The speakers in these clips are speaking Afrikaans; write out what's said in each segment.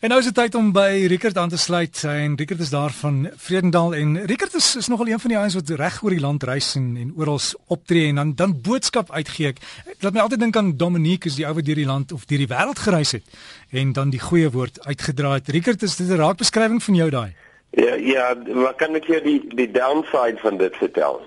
En nou is dit tyd om by Rickert aan te sluit. En Rickert is daar van Vredendal en Rickert is, is nogal een van die ouens wat reg oor die land reis en en oral optree en dan dan boodskap uitgee. Ek laat my altyd dink aan Dominique is die ou wat deur die land of deur die wêreld gereis het en dan die goeie woord uitgedra het. Rickert, is dit 'n raakbeskrywing van jou daai? Ja, ja, wat kan ek jou die die downside van dit vertel?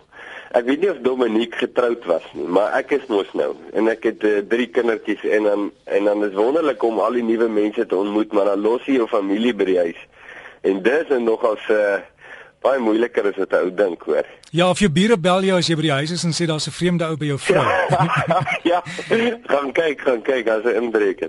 Ek weet nie of Dominique getroud was nie, maar ek is mos nou en ek het uh, drie kindertjies en dan en dan is wonderlik om al die nuwe mense te ontmoet, maar dan los jy jou familie by die huis. En dis en nogals 'n uh, baie moeiliker as wat 'n ou dink, hoor. Ja, of jou bure bel jou as jy by die huis is en sê daar's 'n vreemde ou by jou vrou. ja. Gaan kyk, gaan kyk as hy inbreek.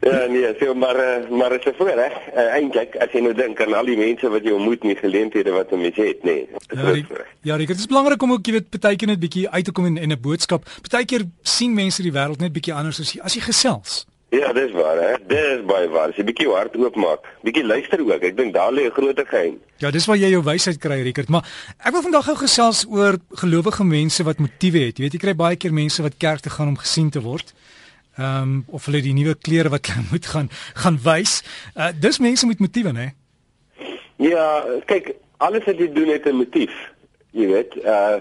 Ja, nee, so maar eh, maar is dit voor, hè? Uh, Eintlik as jy nou dink aan al die mense wat jy ontmoet in die geleenthede wat jy met het, nee. Ja, Rik, ja, dit is belangrik om ook jy weet partykeer net bietjie uit te kom en 'n boodskap. Partykeer sien mense die wêreld net bietjie anders as jy as jy gesels. Ja, dis waar hè. Dis baie waar. As jy bietjie hart oopmaak, bietjie luister ook. Ek dink daar lê 'n groot geheim. Ja, dis waar jy jou wysheid kry, Rickert. Maar ek wil vandag gou gesels oor gelowige mense wat motiewe het. Jy weet, jy kry baie keer mense wat kerk toe gaan om gesien te word. Ehm um, of hulle die nuwe klere wat hulle moet gaan gaan wys. Uh dis mense met motiewe, hè? Ja, kyk, alles wat jy doen het 'n motief. Jy weet, uh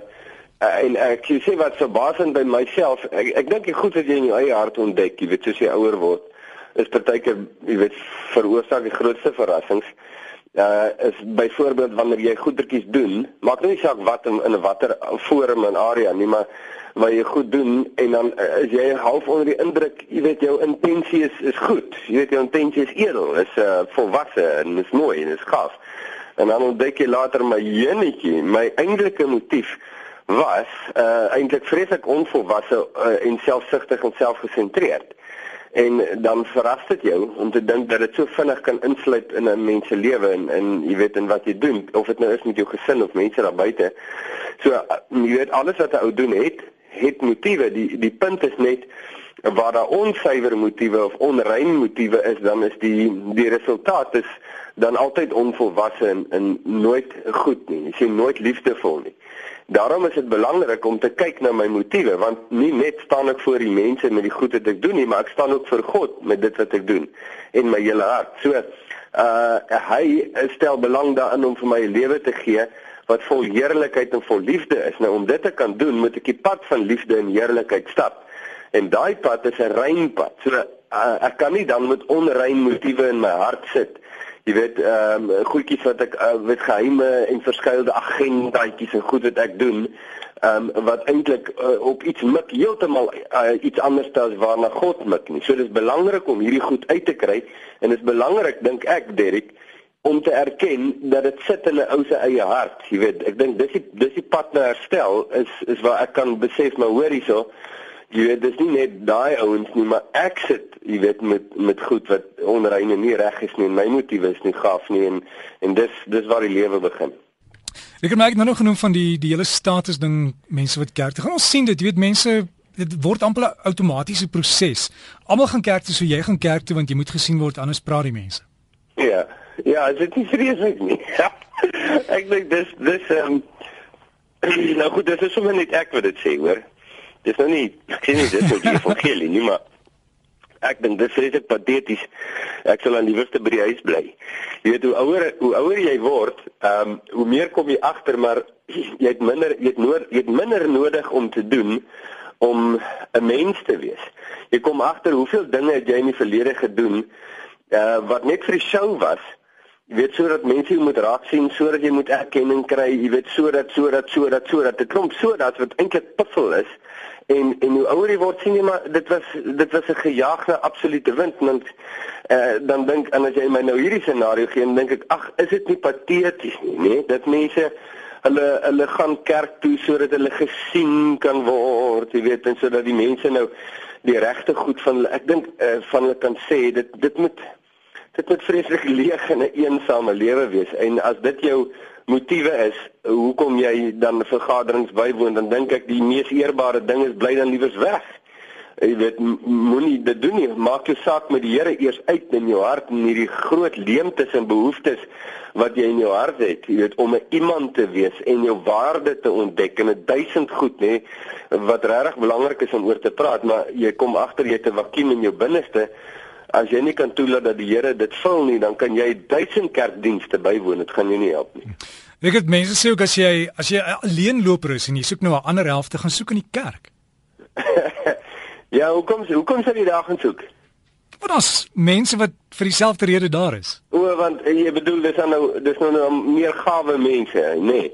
Uh, en uh, ek sê wat verbasend by myself, ek, ek dink die goed wat jy in jou eie hart ontdek, jy weet soos jy ouer word, is partykeer, jy weet, veroorsaak die grootste verrassings. Uh is byvoorbeeld wanneer jy goedertjies doen, maak nie saak wat in, in watter forum en area nie, maar wat jy goed doen en dan uh, is jy half onder die indruk, jy weet jou intensie is is goed. Jy weet jou intensie is edel, is uh volwasse en is mooi en is gaaf. En dan ontdek jy later my jenetjie, my eintlike motief was uh eintlik vreeslik onvolwasse uh, en selfsugtig en selfgesentreerd. En dan verras dit jou om te dink dat dit so vinnig kan insluit in 'n mens se lewe en en jy weet en wat jy doen of dit nou is met jou gesin of mense daar buite. So uh, jy weet alles wat 'n ou doen het, het motiewe. Die die punt is net waar daar onsuiwer motiewe of onrein motiewe is, dan is die die resultaat is dan altyd onvolwasse en, en nooit goed nie. Jy sien nooit liefdevol nie. Daarom is dit belangrik om te kyk na my motiewe want nie net staan ek voor die mense met die goed wat ek doen nie, maar ek staan ook vir God met dit wat ek doen en my hele hart. So uh hy stel belang daarin om vir my 'n lewe te gee wat vol heerlikheid en vol liefde is. Nou om dit te kan doen, moet ek die pad van liefde en heerlikheid stap. En daai pad is 'n rein pad. So uh, ek kan nie dan met onrein motiewe in my hart sit jy weet ehm um, goedjies wat ek uh, weet geheime en verskeidelde agendaatjies en goed wat ek doen ehm um, wat eintlik uh, op iets mik heeltemal uh, iets anders as waarna God mik nie. So dis belangrik om hierdie goed uit te kry en dit is belangrik dink ek Derek om te erken dat dit sit in 'n ou se eie hart. Jy weet, ek dink dis die dis die pad na herstel is is waar ek kan besef maar hoor hierso jy weet dis nie net daai ouens nie maar ek sit jy weet met met goed wat onrein en nie reg is nie en my motiewe is nie gaaf nie en en dis dis waar die lewe begin. Ek het nou nog genoem van die die hele status ding mense wat kerk toe gaan. Ons sien dit jy weet mense dit word amper 'n outomatiese proses. Almal gaan kerk toe so jy gaan kerk toe want jy moet gesien word anders praat die mense. Ja ja dit is vreeslik nie? Ek dink dis dis um, nou goed dis is sommer net ek wat dit sê hoor dis nou nie ek sien nie dis nou die evangelie nie maar ek dink dis regtig pateties. Ek sal aan die wiste by die huis bly. Jy weet hoe ouer hoe ouer jy word ehm um, hoe meer kom jy agter maar jy het minder jy het nood jy het minder nodig om te doen om 'n mens te wees. Jy kom agter hoeveel dinge het jy in die verlede gedoen uh, wat net vir die show was Jy weet sodat mense jou moet raak sien, sodat jy moet erkenning kry, jy weet sodat sodat sodat sodat dit klomp sodat wat eintlik puffel is. En en hoe ouer jy word sien jy maar dit was dit was 'n gejaagde absolute wind want uh, dan dink en as jy my nou hierdie scenario gee dan dink ek ag is dit nie pateties nie nê? Dat mense hulle hulle gaan kerk toe sodat hulle gesien kan word jy weet en sodat die mense nou die regte goed van hulle ek dink uh, van hulle kan sê dit dit moet dit moet vreeslik leeg en 'n eensame lewe wees en as dit jou motiewe is hoekom jy dan vergaderings bywoon dan dink ek die mees eerbare ding is bly dan liewers weg. Jy weet moenie dit doen nie. Maak jou saak met die Here eers uit in jou hart en hierdie groot leemtes en behoeftes wat jy in jou hart het, jy weet om 'n iemand te wees en jou waarde te ontdek en 'n duisend goed nê wat regtig belangrik is om oor te praat, maar jy kom agter jy het 'n vakuum in jou binneste as jy nie kan toelaat dat die Here dit vul nie, dan kan jy 1000 kerkdienste bywoon, dit gaan jou nie help nie. Ek het mense sê ook as jy as jy alleen loper is en jy soek nou 'n ander helfte gaan soek in die kerk. ja, hoekom hoekom sou jy daar gaan soek? Want ons mense wat vir dieselfde rede daar is. O, want eh, jy bedoel dis nou dis nou, nou meer gawe mense, nê? Nee.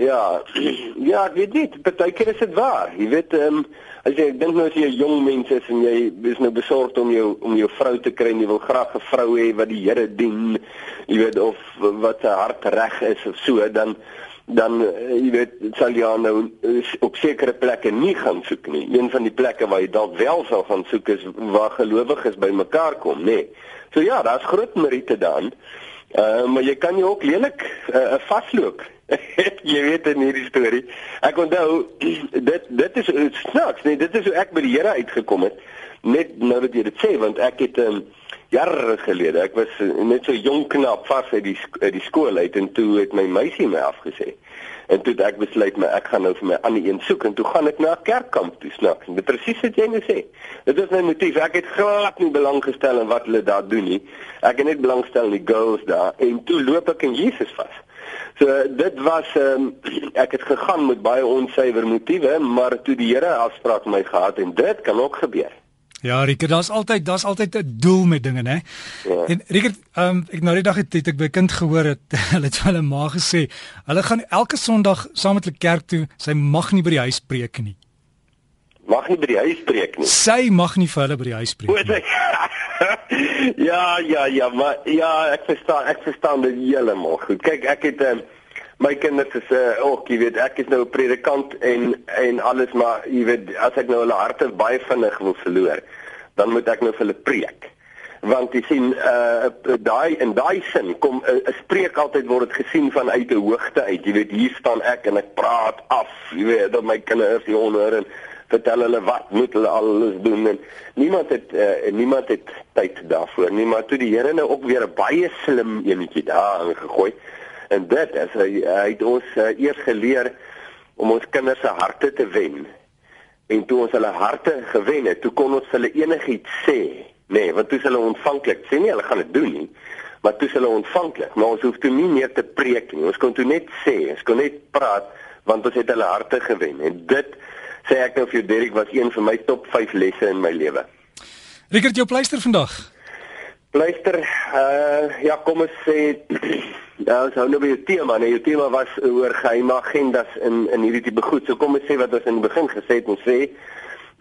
Ja, ja, ek weet dit, partykeer is dit waar. Jy weet, ehm um, as jy dink nou as jy 'n jong mens is en jy is nou besorgd om jou om jou vrou te kry en jy wil graag 'n vrou hê wat die Here dien, jy weet of wat sy hart reg is of so, dan dan uh, jy weet sal jy nou op sekere plekke nie gaan soek nie. Een van die plekke waar jy dalk wel sal gaan soek is waar gelowiges bymekaar kom, nê. Nee. So ja, daar's groot meriete dan. Uh maar jy kan jy ook lelik uh, vasloop. jy weet in hierdie storie. Ek onthou dit dit is snaaks, nee, dit is hoe ek by die Here uitgekom het. Net nou dat jy dit sê want ek het um, jare gelede. Ek was net so jonk knap vas uit die uit die skool uit en toe het my meisie my afgesê. En toe ek besluit my ek gaan nou vir my ander een soek en toe gaan ek na 'n kerkkamp toe snaaks. Dit presies wat jy nou sê. Dit is my motief. Ek het glad nie belang gestel in wat hulle daar doen nie. Ek het net belang gestel in die girls daar en toe loop ek in Jesus vas. So dit was um, ek het gegaan met baie onsuiwer motiewe, maar toe die Here afspraak my gehad en dit kan ook gebeur. Ja, Rickert, daar's altyd daar's altyd 'n doel met dinge, né? Ja. En Rickert, um, ek nou die dag het, het ek by kind gehoor het hulle het hulle ma gesê, hulle gaan elke Sondag saam met hulle kerk toe, sy mag nie by die huis preek nie. Mag nie by die huis preek nie. Sy mag nie vir hulle by die huis preek nie. ja, ja, ja, maar ja, ek verstaan, ek verstaan dit heeltemal goed. Kyk, ek het um, my kinders is uh, eh, ook jy weet ek is nou 'n predikant en en alles maar jy weet as ek nou hulle harte baie vinnig wil verloor dan moet ek nou vir hulle preek. Want jy sien uh daai in daai sin kom 'n uh, spreek altyd word dit gesien vanuit 'n hoogte uit. Jy weet hier staan ek en ek praat af jy weet dat my kinders die onder en vertel hulle wat moet hulle alles doen en niemand het uh, niemand het tyd daarvoor nie. Maar toe die Here nou ook weer 'n baie slim enetjie daar ingegooi En dit is hy, hy het ons uh, eers geleer om ons kinders se harte te wen. En toe ons hulle harte gewen het, toe kon ons hulle enigiets sê, nê, nee, want toe is hulle ontvanklik. Sê nie hulle gaan dit doen nie, maar toe is hulle ontvanklik. Maar ons hoef toe nie meer te preek nie. Ons kon toe net sê, ons kon net praat want ons het hulle harte gewen. En dit sê ek nou vir jou Derek was een van my top 5 lesse in my lewe. Rickert jou pleister vandag. Pleister, uh ja, kom ons sê Ja, ons hou nou by die tema, nee, die tema was oor geheime agendas in in hierdie tipe goed. So kom ons sê wat ons in die begin gesê het, ons sê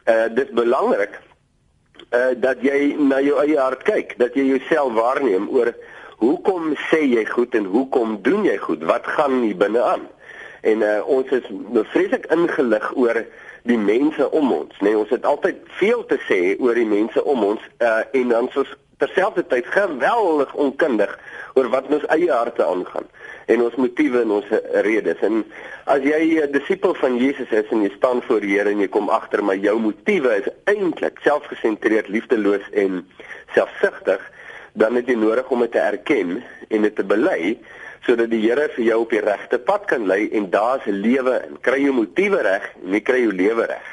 uh dit is belangrik uh dat jy na jou eie hart kyk, dat jy jouself waarneem oor hoekom sê jy goed en hoekom doen jy goed? Wat gaan hier binne aan? En uh ons is vreeslik ingelig oor die mense om ons, nee, ons het altyd veel te sê oor die mense om ons uh en dan soos terselfdertyd geweldig onkundig oor wat ons eie harte aangaan en ons motiewe en ons redes. En as jy 'n disipel van Jesus is en jy staan voor die Here en jy kom agter maar jou motiewe is eintlik selfgesentreerd, liefdeloos en selfsugtig, dan het jy nodig om dit te erken en dit te bely sodat die Here vir jou op die regte pad kan lei en daar's 'n lewe en kry jou motiewe reg en jy kry jou lewe reg.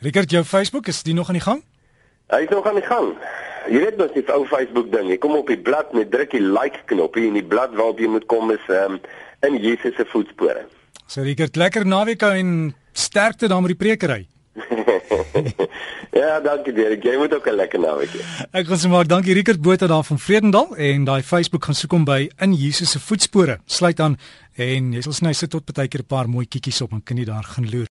Richard, jou Facebook is dit nog aan die gang? Hy is nog aan die gang. Jy weet mos die ou Facebook ding. Jy kom op die blad met druk die like knoppie en die blad waarop jy moet kom is um, in Jesus se voetspore. So Rickert, lekker naweek en sterkte dan met die prekery. ja, dankie Derek. Jy moet ook 'n lekker naweek hê. Ek gaan sê maar dankie Rickert Botha daar van Vredendal en daai Facebook gaan soek hom by in Jesus se voetspore. Sluit aan en jy sal sny sit tot partykeer 'n paar mooi kiekies op en kan jy daar gaan loer.